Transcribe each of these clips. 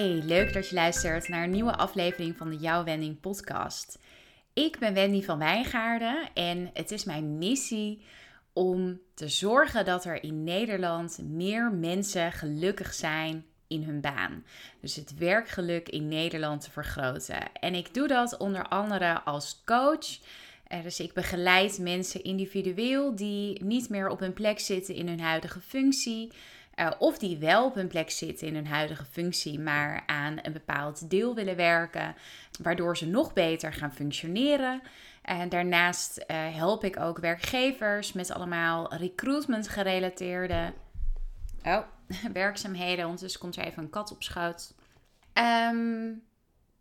Hey, leuk dat je luistert naar een nieuwe aflevering van de Jouw Wending podcast. Ik ben Wendy van Wijngaarden en het is mijn missie om te zorgen dat er in Nederland meer mensen gelukkig zijn in hun baan. Dus het werkgeluk in Nederland te vergroten. En ik doe dat onder andere als coach. Eh, dus ik begeleid mensen individueel die niet meer op hun plek zitten in hun huidige functie. Uh, of die wel op hun plek zitten in hun huidige functie, maar aan een bepaald deel willen werken, waardoor ze nog beter gaan functioneren. En daarnaast uh, help ik ook werkgevers met allemaal recruitment gerelateerde oh, werkzaamheden. Ondertussen komt er even een kat op schoot. Um,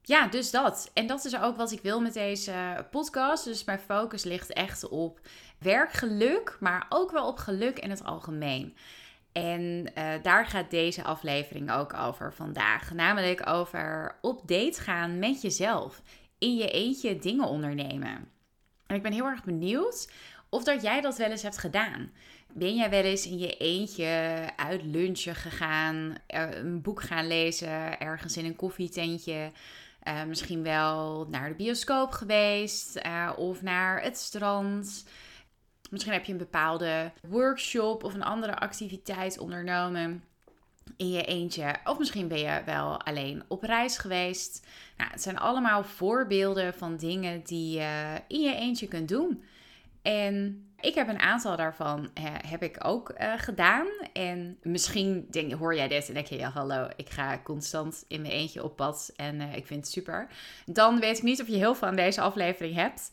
ja, dus dat. En dat is ook wat ik wil met deze podcast. Dus mijn focus ligt echt op werkgeluk, maar ook wel op geluk in het algemeen. En uh, daar gaat deze aflevering ook over vandaag. Namelijk over op date gaan met jezelf. In je eentje dingen ondernemen. En ik ben heel erg benieuwd of dat jij dat wel eens hebt gedaan. Ben jij wel eens in je eentje uit lunchen gegaan, een boek gaan lezen, ergens in een koffietentje? Uh, misschien wel naar de bioscoop geweest of naar het strand. Misschien heb je een bepaalde workshop of een andere activiteit ondernomen in je eentje. Of misschien ben je wel alleen op reis geweest. Nou, het zijn allemaal voorbeelden van dingen die je in je eentje kunt doen. En ik heb een aantal daarvan uh, heb ik ook uh, gedaan. En misschien denk, hoor jij dit en denk je, ja hallo, ik ga constant in mijn eentje op pad en uh, ik vind het super. Dan weet ik niet of je heel veel aan deze aflevering hebt.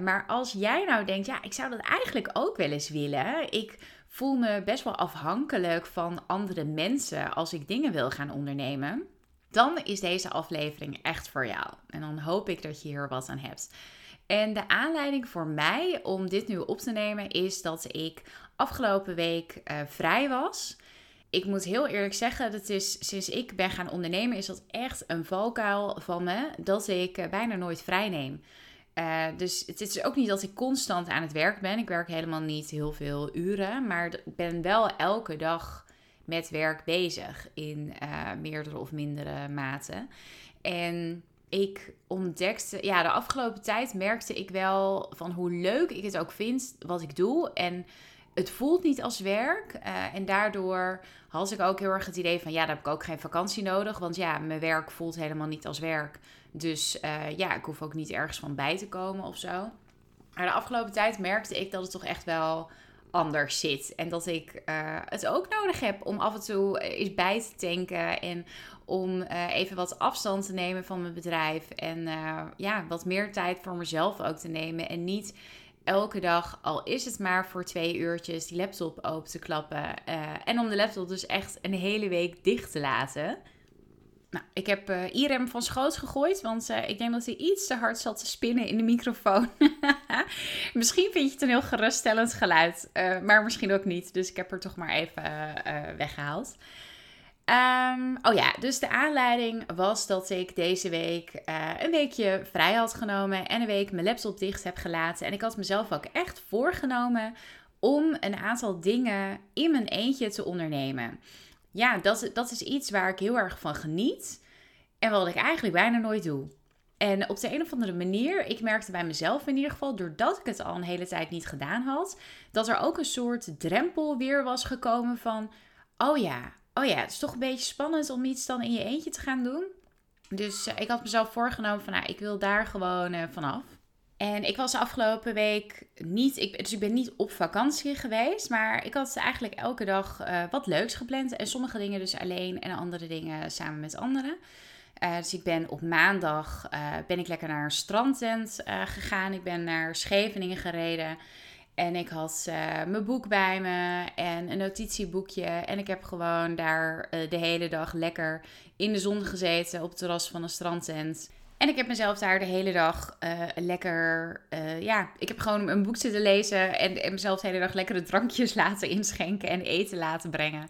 Maar als jij nou denkt, ja, ik zou dat eigenlijk ook wel eens willen. Ik voel me best wel afhankelijk van andere mensen als ik dingen wil gaan ondernemen. Dan is deze aflevering echt voor jou. En dan hoop ik dat je hier wat aan hebt. En de aanleiding voor mij om dit nu op te nemen is dat ik afgelopen week uh, vrij was. Ik moet heel eerlijk zeggen, dat is sinds ik ben gaan ondernemen, is dat echt een valkuil van me dat ik uh, bijna nooit vrij neem. Uh, dus het is ook niet dat ik constant aan het werk ben. Ik werk helemaal niet heel veel uren, maar ik ben wel elke dag met werk bezig in meerdere of mindere mate. En ik ontdekte, ja, de afgelopen tijd merkte ik wel van hoe leuk ik het ook vind wat ik doe. En het voelt niet als werk. Uh, en daardoor had ik ook heel erg het idee van, ja, dan heb ik ook geen vakantie nodig. Want ja, mijn werk voelt helemaal niet als werk. Dus uh, ja, ik hoef ook niet ergens van bij te komen of zo. Maar de afgelopen tijd merkte ik dat het toch echt wel anders zit. En dat ik uh, het ook nodig heb om af en toe eens bij te tanken. En om uh, even wat afstand te nemen van mijn bedrijf. En ja, wat meer tijd voor mezelf ook te nemen. En niet elke dag, al is het maar voor twee uurtjes, die laptop open te klappen. en om de laptop dus echt een hele week dicht te laten. Nou, ik heb uh, Irem van schoot gegooid, want uh, ik denk dat hij iets te hard zat te spinnen in de microfoon. misschien vind je het een heel geruststellend geluid, uh, maar misschien ook niet. Dus ik heb er toch maar even weggehaald. Um, oh ja, dus de aanleiding was dat ik deze week een weekje vrij had genomen en een week mijn laptop dicht heb gelaten. En ik had mezelf ook echt voorgenomen om een aantal dingen in mijn eentje te ondernemen ja, dat, dat is iets waar ik heel erg van geniet. En wat ik eigenlijk bijna nooit doe. En op de een of andere manier, ik merkte bij mezelf in ieder geval, doordat ik het al een hele tijd niet gedaan had, dat er ook een soort drempel weer was gekomen van, oh ja, oh ja, het is toch een beetje spannend om iets dan in je eentje te gaan doen. Dus eh, ik had mezelf voorgenomen van, nou, ik wil daar gewoon uh, vanaf. En ik was de afgelopen week niet, ik, dus ik ben niet op vakantie geweest, maar ik had eigenlijk elke dag uh, wat leuks gepland. En sommige dingen dus alleen en andere dingen samen met anderen. Uh, dus ik ben op maandag uh, ben ik lekker naar een strandtent gegaan. Ik ben naar Scheveningen gereden. En ik had mijn boek bij me en een notitieboekje. En ik heb gewoon daar de hele dag lekker in de zon gezeten op het terras van een strandtent. En ik heb mezelf daar de hele dag uh, lekker, uh, ja, ik heb gewoon een boek zitten lezen en, mezelf de hele dag lekkere drankjes laten inschenken en eten laten brengen.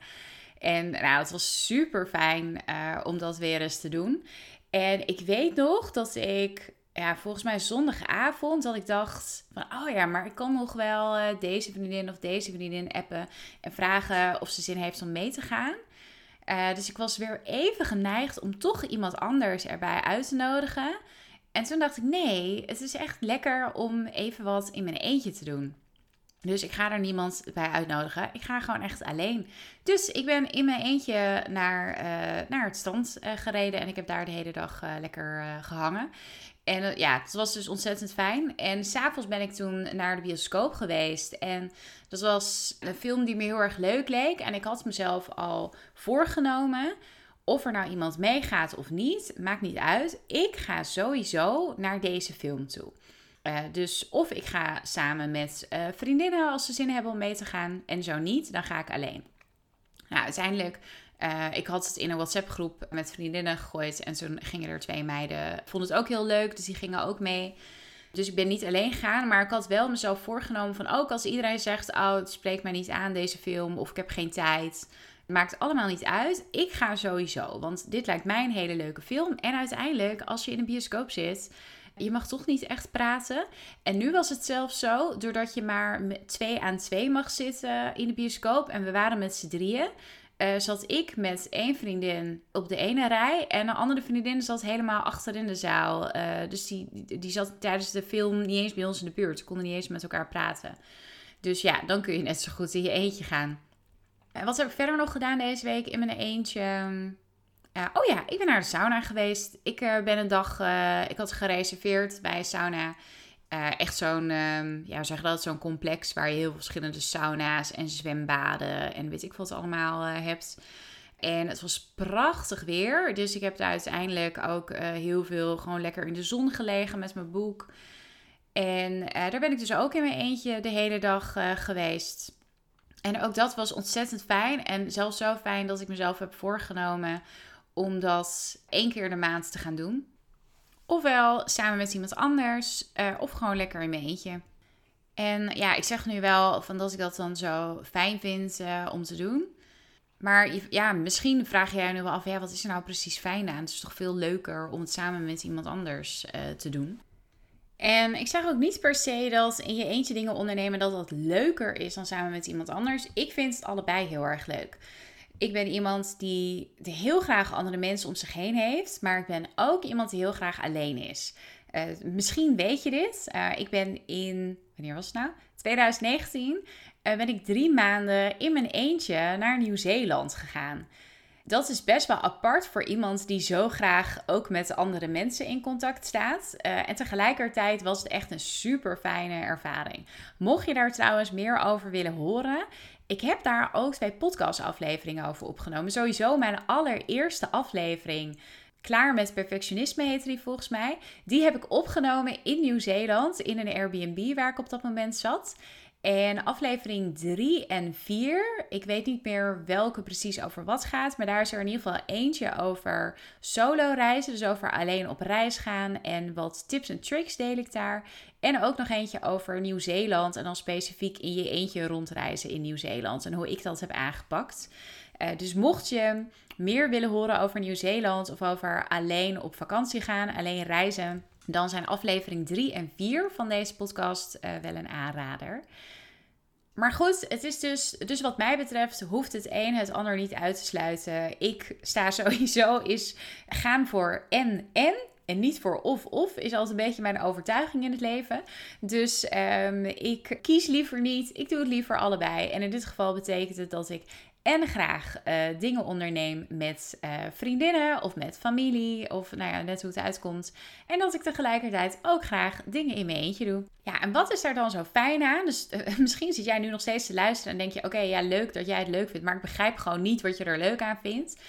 En nou, het was super fijn uh, om dat weer eens te doen. En ik weet nog dat ik, ja, volgens mij zondagavond, dat ik dacht van, oh ja, maar ik kan nog wel deze vriendin of deze vriendin appen en vragen of ze zin heeft om mee te gaan. Uh, dus ik was weer even geneigd om toch iemand anders erbij uit te nodigen. En toen dacht ik, nee, het is echt lekker om even wat in mijn eentje te doen. Dus ik ga er niemand bij uitnodigen. Ik ga gewoon echt alleen. Dus ik ben in mijn eentje naar, uh, naar het strand uh, gereden. En ik heb daar de hele dag uh, lekker gehangen. En ja, het was dus ontzettend fijn. En s'avonds ben ik toen naar de bioscoop geweest. En dat was een film die me heel erg leuk leek. En ik had mezelf al voorgenomen. Of er nou iemand meegaat of niet, maakt niet uit. Ik ga sowieso naar deze film toe. Uh, dus of ik ga samen met uh, vriendinnen als ze zin hebben om mee te gaan. En zo niet, dan ga ik alleen. Nou, uiteindelijk, uh, ik had het in een WhatsApp groep met vriendinnen gegooid. En toen gingen er twee meiden, vonden het ook heel leuk, dus die gingen ook mee. Dus ik ben niet alleen gegaan, maar ik had wel mezelf voorgenomen van ook als iedereen zegt, oh het spreekt mij niet aan deze film of ik heb geen tijd. Maakt allemaal niet uit. Ik ga sowieso, want dit lijkt mij een hele leuke film. En uiteindelijk, als je in een bioscoop zit, je mag toch niet echt praten. En nu was het zelfs zo, doordat je maar twee aan twee mag zitten in de bioscoop. En we waren met z'n drieën. Uh, zat ik met één vriendin op de ene rij. En een andere vriendin zat helemaal achter in de zaal. Uh, dus die, die zat tijdens de film niet eens bij ons in de buurt. Ze konden niet eens met elkaar praten. Dus ja, dan kun je net zo goed in je eentje gaan. En wat heb ik verder nog gedaan deze week in mijn eentje? Oh ja, ik ben naar de sauna geweest. Ik uh, ben een dag, uh, ik had gereserveerd bij een sauna. Echt zo'n, um, ja, zeg dat, zo'n complex waar je heel veel verschillende sauna's en zwembaden en weet ik wat allemaal hebt. En het was prachtig weer. Dus ik heb daar uiteindelijk ook heel veel gewoon lekker in de zon gelegen met mijn boek. En daar ben ik dus ook in mijn eentje de hele dag geweest. En ook dat was ontzettend fijn. En zelfs zo fijn dat ik mezelf heb voorgenomen om dat één keer de maand te gaan doen. Ofwel samen met iemand anders, uh, of gewoon lekker in mijn eentje. En ja, ik zeg nu wel van dat ik dat dan zo fijn vind uh, om te doen. Maar ja, misschien vraag jij nu wel af, ja, wat is er nou precies fijn aan? Het is toch veel leuker om het samen met iemand anders uh, te doen. En ik zeg ook niet per se dat in je eentje dingen ondernemen dat dat leuker is dan samen met iemand anders. Ik vind het allebei heel erg leuk. Ik ben iemand die heel graag andere mensen om zich heen heeft, maar ik ben ook iemand die heel graag alleen is. Uh, misschien weet je dit. Uh, ik ben in, wanneer was het nou? 2019 uh, eh, ben ik drie maanden in mijn eentje naar Nieuw-Zeeland gegaan. Dat is best wel apart voor iemand die zo graag ook met andere mensen in contact staat. en tegelijkertijd was het echt een super fijne ervaring. Mocht je daar trouwens meer over willen horen, ik heb daar ook twee podcastafleveringen over opgenomen. Sowieso mijn allereerste aflevering. Klaar met perfectionisme heette die volgens mij. Die heb ik opgenomen in Nieuw-Zeeland in een Airbnb waar ik op dat moment zat. En aflevering 3 en 4, ik weet niet meer welke precies over wat gaat, maar daar is er in ieder geval eentje over solo reizen, dus over alleen op reis gaan en wat tips en tricks deel ik daar. En ook nog eentje over Nieuw-Zeeland en dan specifiek in je eentje rondreizen in Nieuw-Zeeland en hoe ik dat heb aangepakt. Uh, dus mocht je meer willen horen over Nieuw-Zeeland of over alleen op vakantie gaan, alleen reizen, dan zijn aflevering 3 en 4 van deze podcast uh, wel een aanrader. Maar goed, het is dus, dus wat mij betreft hoeft het een het ander niet uit te sluiten. Ik sta sowieso is gaan voor en en. En niet voor of of is altijd een beetje mijn overtuiging in het leven. Dus um, ik kies liever niet. Ik doe het liever allebei. En in dit geval betekent het dat ik en graag uh, dingen onderneem met uh, vriendinnen of met familie of nou ja, net hoe het uitkomt. En dat ik tegelijkertijd ook graag dingen in mijn eentje doe. Ja, en wat is daar dan zo fijn aan? Dus uh, misschien zit jij nu nog steeds te luisteren en denk je: oké, ja, leuk dat jij het leuk vindt, maar ik begrijp gewoon niet wat je er leuk aan vindt.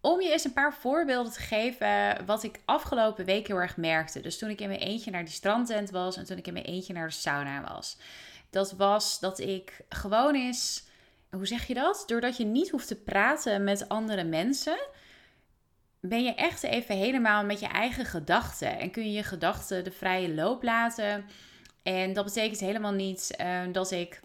Om je eens een paar voorbeelden te geven wat ik afgelopen week heel erg merkte. Dus toen ik in mijn eentje naar die strandtent was en toen ik in mijn eentje naar de sauna was. Dat was dat ik gewoon eens hoe zeg je dat? Doordat je niet hoeft te praten met andere mensen, ben je echt even helemaal met je eigen gedachten. En kun je je gedachten de vrije loop laten. En dat betekent helemaal niet uh, dat ik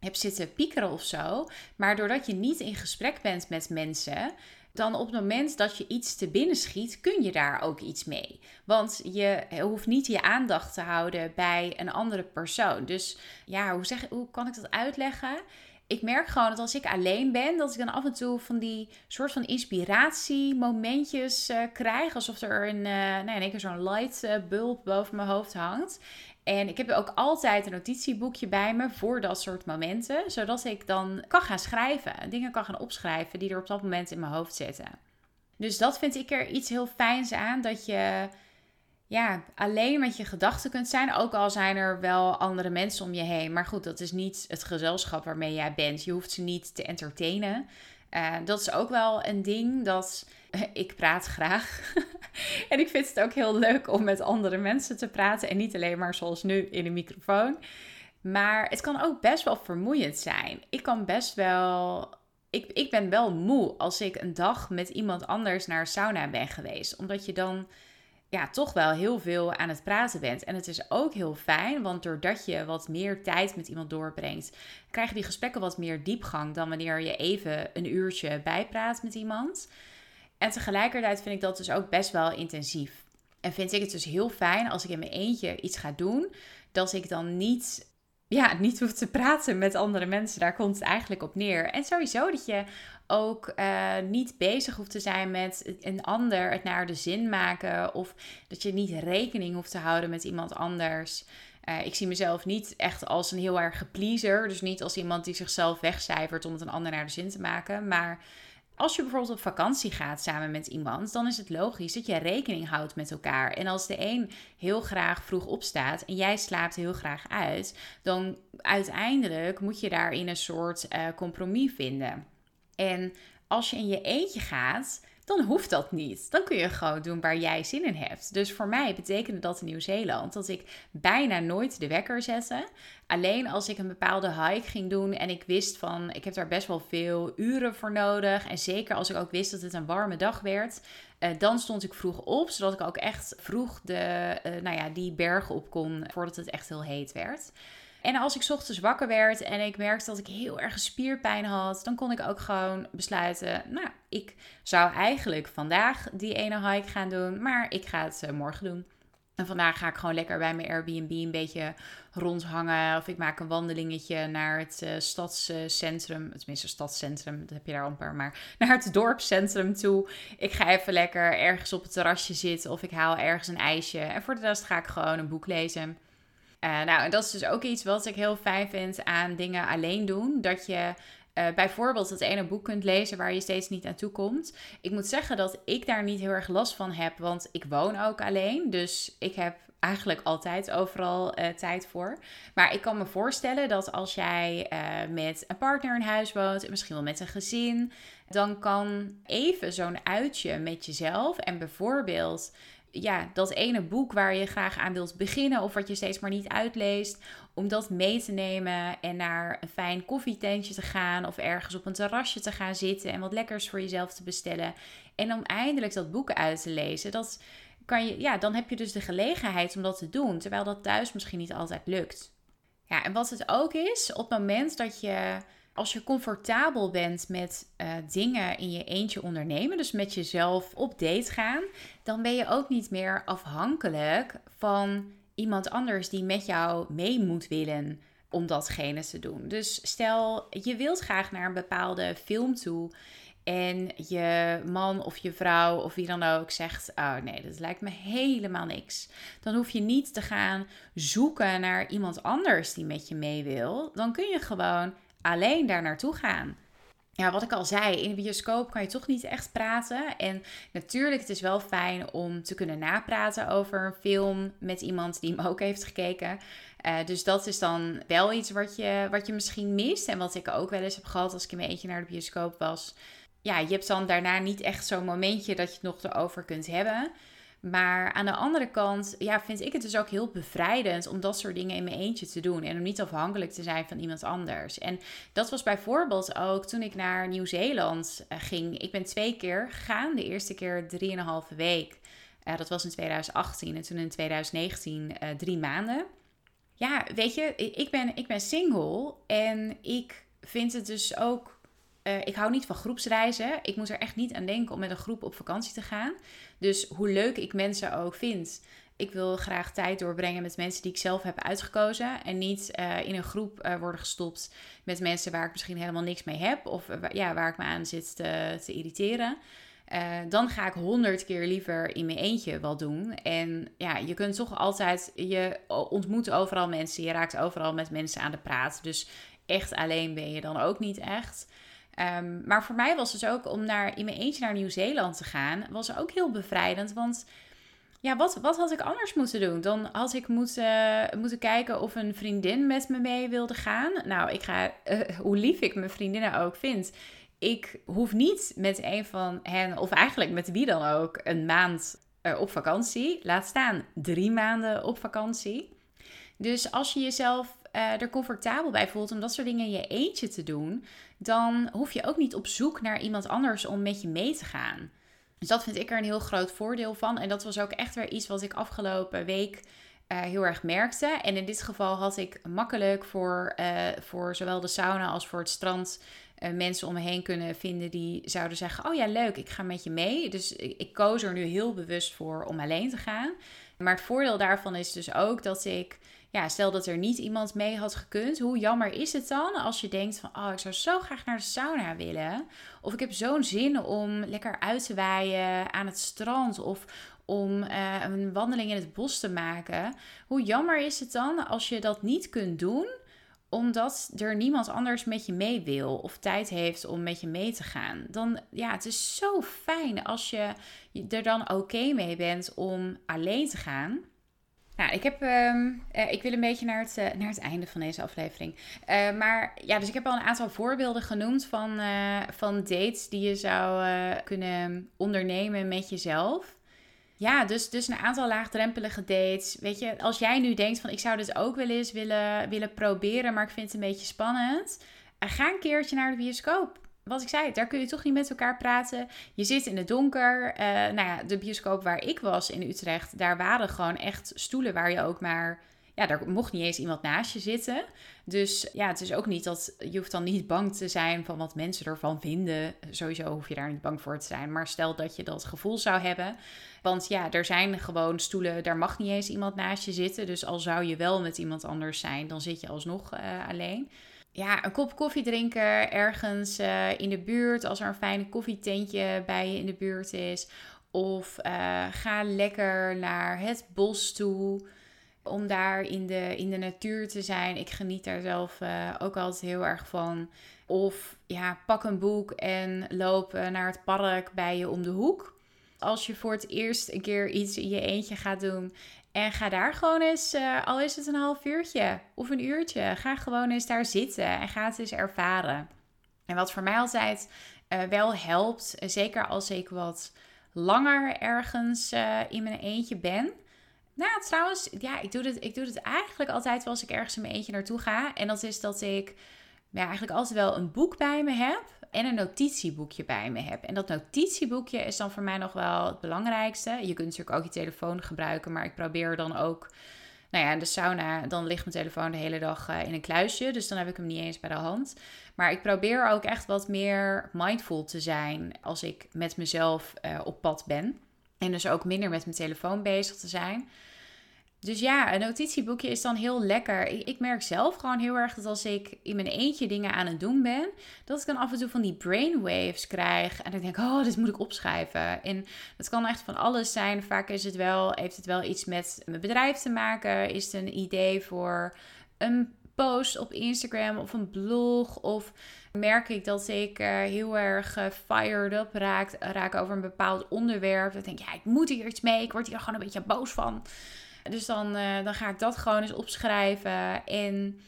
heb zitten piekeren of zo. Maar doordat je niet in gesprek bent met mensen, dan op het moment dat je iets te binnen schiet, kun je daar ook iets mee. Want je hoeft niet je aandacht te houden bij een andere persoon. Dus ja, hoe, zeg, hoe kan ik dat uitleggen? Ik merk gewoon dat als ik alleen ben, dat ik dan af en toe van die soort van inspiratiemomentjes uh, krijg. Alsof er een, uh, nou, één keer zo'n light uh, bulb boven mijn hoofd hangt. En ik heb ook altijd een notitieboekje bij me voor dat soort momenten. Zodat ik dan kan gaan schrijven. Dingen kan gaan opschrijven die er op dat moment in mijn hoofd zitten. Dus dat vind ik er iets heel fijns aan. Dat je ja, alleen met je gedachten kunt zijn. Ook al zijn er wel andere mensen om je heen. Maar goed, dat is niet het gezelschap waarmee jij bent. Je hoeft ze niet te entertainen. Uh, dat is ook wel een ding dat ik praat graag. en ik vind het ook heel leuk om met andere mensen te praten. En niet alleen maar zoals nu in een microfoon. Maar het kan ook best wel vermoeiend zijn. Ik kan best wel. Ik, ik ben wel moe als ik een dag met iemand anders naar sauna ben geweest. Omdat je dan ja, toch wel heel veel aan het praten bent. En het is ook heel fijn, want doordat je wat meer tijd met iemand doorbrengt, krijgen die gesprekken wat meer diepgang dan wanneer je even een uurtje bijpraat met iemand. En tegelijkertijd vind ik dat dus ook best wel intensief. En vind ik het dus heel fijn als ik in mijn eentje iets ga doen, dat ik dan niet ja, niet hoef te praten met andere mensen. Daar komt het eigenlijk op neer. En sowieso dat je ook uh, niet bezig hoeft te zijn met een ander het naar de zin maken. Of dat je niet rekening hoeft te houden met iemand anders. Uh, ik zie mezelf niet echt als een heel erg pleaser. Dus niet als iemand die zichzelf wegcijfert om het een ander naar de zin te maken. Maar als je bijvoorbeeld op vakantie gaat samen met iemand, dan is het logisch dat je rekening houdt met elkaar. En als de een heel graag vroeg opstaat en jij slaapt heel graag uit, dan uiteindelijk moet je daarin een soort uh, compromis vinden. En als je in je eentje gaat, dan hoeft dat niet. Dan kun je gewoon doen waar jij zin in hebt. Dus voor mij betekende dat in Nieuw-Zeeland dat ik bijna nooit de wekker zette. Alleen als ik een bepaalde hike ging doen en ik wist van ik heb daar best wel veel uren voor nodig. En zeker als ik ook wist dat het een warme dag werd, uh, dan stond ik vroeg op, zodat ik ook echt vroeg de, uh, nou ja, die bergen op kon voordat het echt heel heet werd. En als ik ochtends wakker werd en ik merkte dat ik heel erg spierpijn had, dan kon ik ook gewoon besluiten, nou, ik zou eigenlijk vandaag die ene hike gaan doen, maar ik ga het uh, morgen doen. En vandaag ga ik gewoon lekker bij mijn Airbnb een beetje rondhangen. Of ik maak een wandelingetje naar het uh, stadscentrum. Tenminste, stadscentrum, dat heb je daar amper. Maar naar het dorpscentrum toe. Ik ga even lekker ergens op het terrasje zitten. Of ik haal ergens een ijsje. En voor de rest ga ik gewoon een boek lezen. Uh, nou, en dat is dus ook iets wat ik heel fijn vind aan dingen alleen doen. Dat je uh, bijvoorbeeld het ene boek kunt lezen waar je steeds niet naartoe komt. Ik moet zeggen dat ik daar niet heel erg last van heb, want ik woon ook alleen. Dus ik heb eigenlijk altijd overal uh, tijd voor. Maar ik kan me voorstellen dat als jij met een partner in huis woont, en misschien wel met een gezin, dan kan even zo'n uitje met jezelf en bijvoorbeeld ja, dat ene boek waar je graag aan wilt beginnen of wat je steeds maar niet uitleest, om dat mee te nemen en naar een fijn koffietentje te gaan of ergens op een terrasje te gaan zitten en wat lekkers voor jezelf te bestellen en om eindelijk dat boek uit te lezen. Dat kan je, ja, dan heb je dus de gelegenheid om dat te doen, terwijl dat thuis misschien niet altijd lukt. Ja, en wat het ook is, op het moment dat je als je comfortabel bent met uh, dingen in je eentje ondernemen, dus met jezelf op date gaan, dan ben je ook niet meer afhankelijk van iemand anders die met jou mee moet willen om datgene te doen. Dus stel je wilt graag naar een bepaalde film toe en je man of je vrouw of wie dan ook zegt: Oh nee, dat lijkt me helemaal niks. Dan hoef je niet te gaan zoeken naar iemand anders die met je mee wil. Dan kun je gewoon alleen daar naartoe gaan. Ja, wat ik al zei, in de bioscoop kan je toch niet echt praten. En natuurlijk, het is wel fijn om te kunnen napraten over een film met iemand die hem ook heeft gekeken. Uh, dus dat is dan wel iets wat je, wat je misschien mist. En wat ik ook wel eens heb gehad als ik in mijn eentje naar de bioscoop was. Ja, je hebt dan daarna niet echt zo'n momentje dat je het nog erover kunt hebben. Maar aan de andere kant ja, vind ik het dus ook heel bevrijdend om dat soort dingen in mijn eentje te doen. En om niet afhankelijk te zijn van iemand anders. En dat was bijvoorbeeld ook toen ik naar Nieuw-Zeeland eh, ging. Ik ben twee keer gegaan. De eerste keer drieënhalve week. Uh, dat was in 2018. En toen in 2019 uh, eh, drie maanden. Ja, weet je, ik ben, ik ben single. En ik vind het dus ook uh, ik hou niet van groepsreizen. Ik moet er echt niet aan denken om met een groep op vakantie te gaan. Dus hoe leuk ik mensen ook vind, Ik wil graag tijd doorbrengen met mensen die ik zelf heb uitgekozen. En niet eh, in een groep uh, worden gestopt met mensen waar ik misschien helemaal niks mee heb. Of ja, waar ik me aan zit te, te irriteren. dan ga ik honderd keer liever in mijn eentje wat doen. En ja, je kunt toch altijd, je ontmoet overal mensen, je raakt overal met mensen aan de praat. Dus echt alleen ben je dan ook niet echt. Ehm, maar voor mij was dus ook om naar, in mijn eentje naar Nieuw-Zeeland te gaan, was ook heel bevrijdend. Want ja, wat, wat had ik anders moeten doen? Dan had ik moeten, moeten kijken of een vriendin met me mee wilde gaan. Nou, ik ga, uh, hoe lief ik mijn vriendinnen ook vind. Ik hoef niet met een van hen, of eigenlijk met wie dan ook, een maand uh, op vakantie. Laat staan drie maanden op vakantie. Dus als je jezelf uh, er comfortabel bij voelt om dat soort dingen in je eentje te doen, dan hoef je ook niet op zoek naar iemand anders om met je mee te gaan. Dus dat vind ik er een heel groot voordeel van. En dat was ook echt weer iets wat ik afgelopen week uh, heel erg merkte. En in dit geval had ik makkelijk voor, uh, voor zowel de sauna als voor het strand mensen om me heen kunnen vinden die zouden zeggen: Oh ja, leuk, ik ga met je mee. Dus ik koos er nu heel bewust voor om alleen te gaan. Maar het voordeel daarvan is dus ook dat ik ja, stel dat er niet iemand mee had gekund, hoe jammer is het dan als je denkt van, oh, ik zou zo graag naar de sauna willen. Of ik heb zo'n zin om lekker uit te waaien aan het strand of om uh, een wandeling in het bos te maken. Hoe jammer is het dan als je dat niet kunt doen, omdat er niemand anders met je mee wil of tijd heeft om met je mee te gaan. Dan, ja, het is zo fijn als je er dan oké mee bent om alleen te gaan. Nou, ik, heb, uh, ik wil een beetje naar het, uh, naar het einde van deze aflevering. Uh, maar ja, dus ik heb al een aantal voorbeelden genoemd van, van dates die je zou kunnen ondernemen met jezelf. Ja, dus, dus een aantal laagdrempelige dates. Weet je, als jij nu denkt van ik zou dit ook wel eens willen, willen proberen, maar ik vind het een beetje spannend. ga een keertje naar de bioscoop wat ik zei, daar kun je toch niet met elkaar praten. Je zit in het donker. Uh, nou ja, de bioscoop waar ik was in Utrecht, daar waren gewoon echt stoelen waar je ook maar. Ja, daar mocht niet eens iemand naast je zitten. Dus ja, het is ook niet dat je hoeft dan niet bang te zijn van wat mensen ervan vinden. Sowieso hoef je daar niet bang voor te zijn. Maar stel dat je dat gevoel zou hebben. Want ja, er zijn gewoon stoelen, daar mag niet eens iemand naast je zitten. Dus al zou je wel met iemand anders zijn, dan zit je alsnog uh, alleen ja, een kop koffie drinken ergens uh, in de buurt. Als er een fijne koffietentje bij je in de buurt is. Of uh, ga lekker naar het bos toe. Om daar in de, in de natuur te zijn. Ik geniet daar zelf uh, ook altijd heel erg van. Of ja, pak een boek en loop naar het park bij je om de hoek. Als je voor het eerst een keer iets in je eentje gaat doen en ga daar gewoon eens, uh, al is het een half uurtje of een uurtje, ga gewoon eens daar zitten en ga het eens ervaren. En wat voor mij altijd uh, wel helpt, uh, zeker als ik wat langer ergens in mijn eentje ben. Nou, trouwens, ja, ik doe, dit, ik doe dit eigenlijk altijd wel als ik ergens in mijn eentje naartoe ga. En dat is dat ik ja, eigenlijk altijd wel een boek bij me heb en een notitieboekje bij me heb. En dat notitieboekje is dan voor mij nog wel het belangrijkste. Je kunt natuurlijk ook je telefoon gebruiken, maar ik probeer dan ook. Nou ja, in de sauna, dan ligt mijn telefoon de hele dag eh, in een kluisje. Dus dan heb ik hem niet eens bij de hand. Maar ik probeer ook echt wat meer mindful te zijn als ik met mezelf uh, op pad ben. En dus ook minder met mijn telefoon bezig te zijn. Dus ja, een notitieboekje is dan heel lekker. Ik, ik, merk zelf gewoon heel erg dat als ik in mijn eentje dingen aan het doen ben, dat ik dan af en toe van die brainwaves krijg. En ik denk, oh, dit moet ik opschrijven. En dat kan echt van alles zijn. Vaak is het wel, heeft het wel iets met mijn bedrijf te maken. Is het een idee voor een post op Instagram of een blog? Of merk ik dat ik uh, heel erg uh, fired up raak, raak over een bepaald onderwerp. Ik denk, ja, ik moet hier iets mee. Ik word hier gewoon een beetje boos van. Dus dan, uh, dan ga ik dat gewoon eens opschrijven. En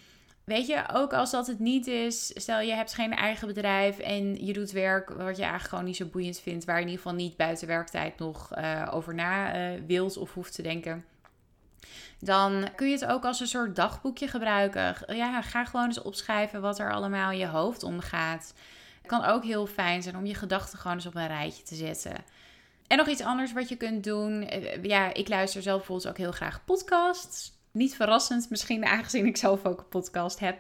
weet je, ook als dat het niet is, stel je hebt geen eigen bedrijf en je doet werk wat je eigenlijk gewoon niet zo boeiend vindt, waar je in ieder geval niet buiten werktijd nog uh, over na uh, wilt of hoeft te denken. Dan kun je het ook als een soort dagboekje gebruiken. Ja, ga gewoon eens opschrijven wat er allemaal in je hoofd omgaat. Het kan ook heel fijn zijn om je gedachten gewoon eens op een rijtje te zetten. En nog iets anders wat je kunt doen. Eh, ja, ik luister zelf ook heel graag podcasts. Niet verrassend misschien, aangezien ik zelf ook een podcast heb.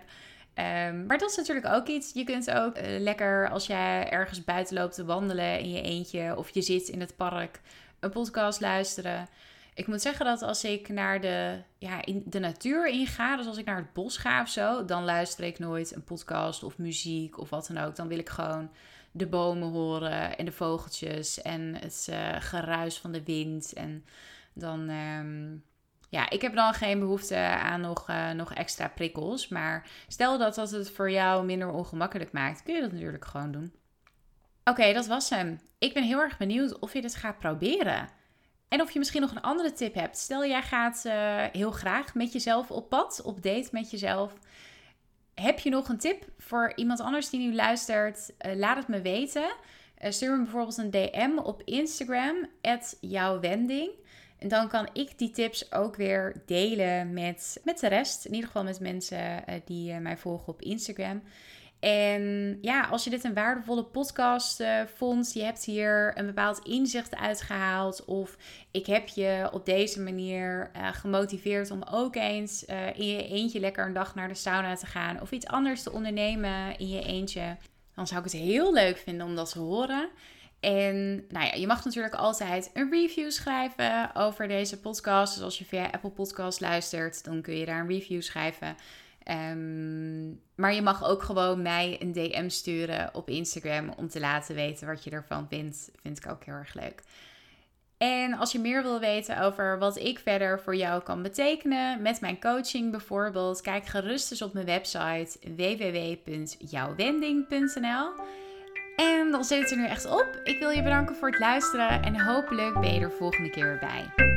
Um, maar dat is natuurlijk ook iets. Je kunt ook uh, lekker als jij ergens buiten loopt te wandelen in je eentje of je zit in het park een podcast luisteren. Ik moet zeggen dat als ik naar de, ja, in de natuur inga, dus als ik naar het bos ga of zo, dan luister ik nooit een podcast of muziek of wat dan ook. Dan wil ik gewoon de bomen horen en de vogeltjes en het uh, geruis van de wind. En dan, ehm, ja, ik heb dan geen behoefte aan nog, uh, nog extra prikkels. Maar stel dat dat het voor jou minder ongemakkelijk maakt, kun je dat natuurlijk gewoon doen. Oké, dat was hem. Ik ben heel erg benieuwd of je dit gaat proberen. En of je misschien nog een andere tip hebt. Stel, jij gaat uh, heel graag met jezelf op pad, op date met jezelf. Heb je nog een tip voor iemand anders die nu luistert? Uh, laat het me weten. Uh, stuur me bijvoorbeeld een DM op Instagram, jouw wending. En dan kan ik die tips ook weer delen met, met de rest. In ieder geval met mensen die mij volgen op Instagram. En ja, als je dit een waardevolle podcast uh, vond, je hebt hier een bepaald inzicht uitgehaald, of ik heb je op deze manier uh, gemotiveerd om ook eens uh, in je eentje lekker een dag naar de sauna te gaan, of iets anders te ondernemen in je eentje, dan zou ik het heel leuk vinden om dat te horen. En nou ja, je mag natuurlijk altijd een review schrijven over deze podcast. Dus als je via Apple Podcast luistert, dan kun je daar een review schrijven. Ehm, maar je mag ook gewoon mij een DM sturen op Instagram om te laten weten wat je ervan vindt. Vind ik ook heel erg leuk. En als je meer wil weten over wat ik verder voor jou kan betekenen met mijn coaching bijvoorbeeld, kijk gerust eens op mijn website www.jouwwending.nl. En dan zit het er nu echt op. Ik wil je bedanken voor het luisteren en hopelijk ben je er volgende keer weer bij.